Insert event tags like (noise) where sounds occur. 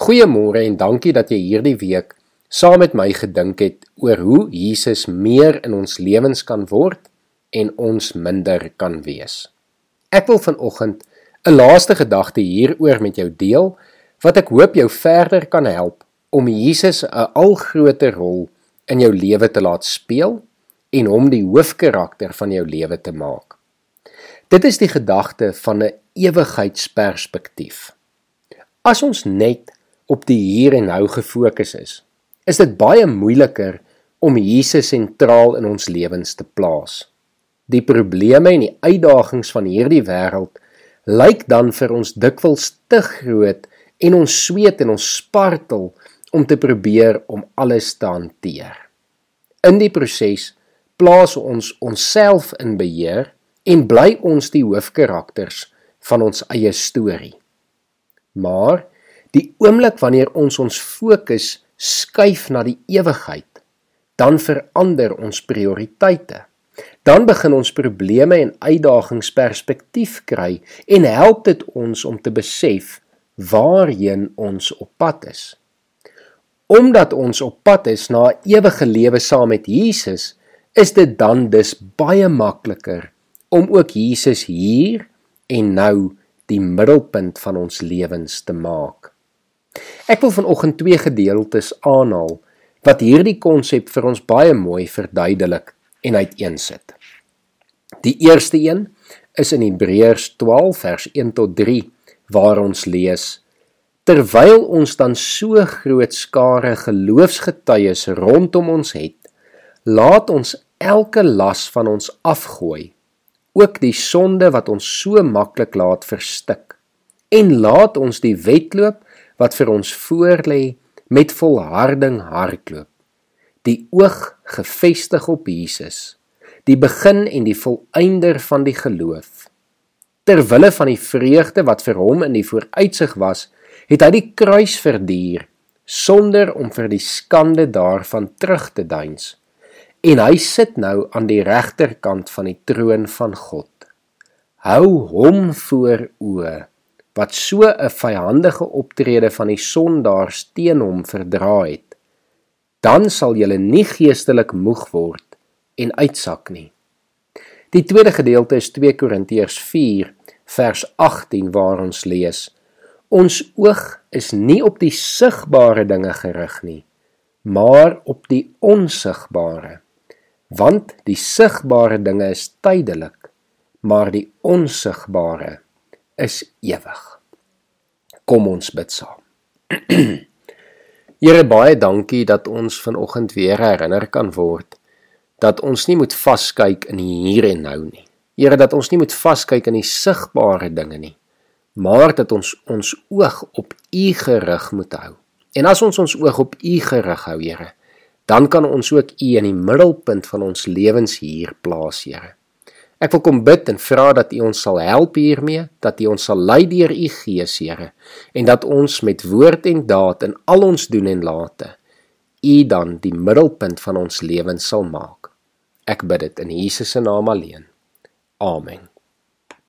Goeiemôre en dankie dat jy hierdie week saam met my gedink het oor hoe Jesus meer in ons lewens kan word en ons minder kan wees. Ek wil vanoggend 'n laaste gedagte hieroor met jou deel wat ek hoop jou verder kan help om Jesus 'n al groter rol in jou lewe te laat speel en hom die hoofkarakter van jou lewe te maak. Dit is die gedagte van 'n ewigheidsperspektief. As ons net op die hier en nou gefokus is, is dit baie moeiliker om Jesus sentraal in ons lewens te plaas. Die probleme en die uitdagings van hierdie wêreld lyk dan vir ons dikwels te groot en ons sweet en ons spartel om te probeer om alles te hanteer. In die proses plaas ons onsself in beheer en bly ons die hoofkarakters van ons eie storie. Maar Die oomblik wanneer ons ons fokus skuif na die ewigheid, dan verander ons prioriteite. Dan begin ons probleme en uitdagings perspektief kry en help dit ons om te besef waarheen ons op pad is. Omdat ons op pad is na 'n ewige lewe saam met Jesus, is dit dan dus baie makliker om ook Jesus hier en nou die middelpunt van ons lewens te maak. Ek wil vanoggend twee gedeeltes aanhaal wat hierdie konsep vir ons baie mooi verduidelik en uiteensit. Die eerste een is in Hebreërs 12 vers 1 tot 3 waar ons lees: Terwyl ons dan so groot skare geloofsgetuies rondom ons het, laat ons elke las van ons afgooi, ook die sonde wat ons so maklik laat verstik, en laat ons die wedloop wat vir ons voorlê met volharding hardloop. Die oog gefestig op Jesus die begin en die volëinder van die geloof. Ter wille van die vreugde wat vir hom in die vooruitsig was het hy die kruis verduur sonder om vir die skande daarvan terug te deins en hy sit nou aan die regterkant van die troon van God. Hou hom voor oë wat so 'n vyhandige optrede van die sondaars teen hom verdra het, dan sal julle nie geestelik moeg word en uitsak nie. Die tweede gedeelte is 2 Korintiërs 4 vers 18 waar ons lees: Ons oog is nie op die sigbare dinge gerig nie, maar op die onsigbare. Want die sigbare dinge is tydelik, maar die onsigbare is ewig. Kom ons bid saam. (clears throat) Here baie dankie dat ons vanoggend weer herinner kan word dat ons nie moet vaskyk in die hier en nou nie. Here dat ons nie moet vaskyk in die sigbare dinge nie, maar dat ons ons oog op U gerig moet hou. En as ons ons oog op U gerig hou, Here, dan kan ons ook U in die middelpunt van ons lewens hier plaas, Here. Ek wil kom bid en vra dat U ons sal help hiermee, dat U ons sal lei deur U Gees, Here, en dat ons met woord en daad in al ons doen en late U dan die middelpunt van ons lewens sal maak. Ek bid dit in Jesus se naam alleen. Amen.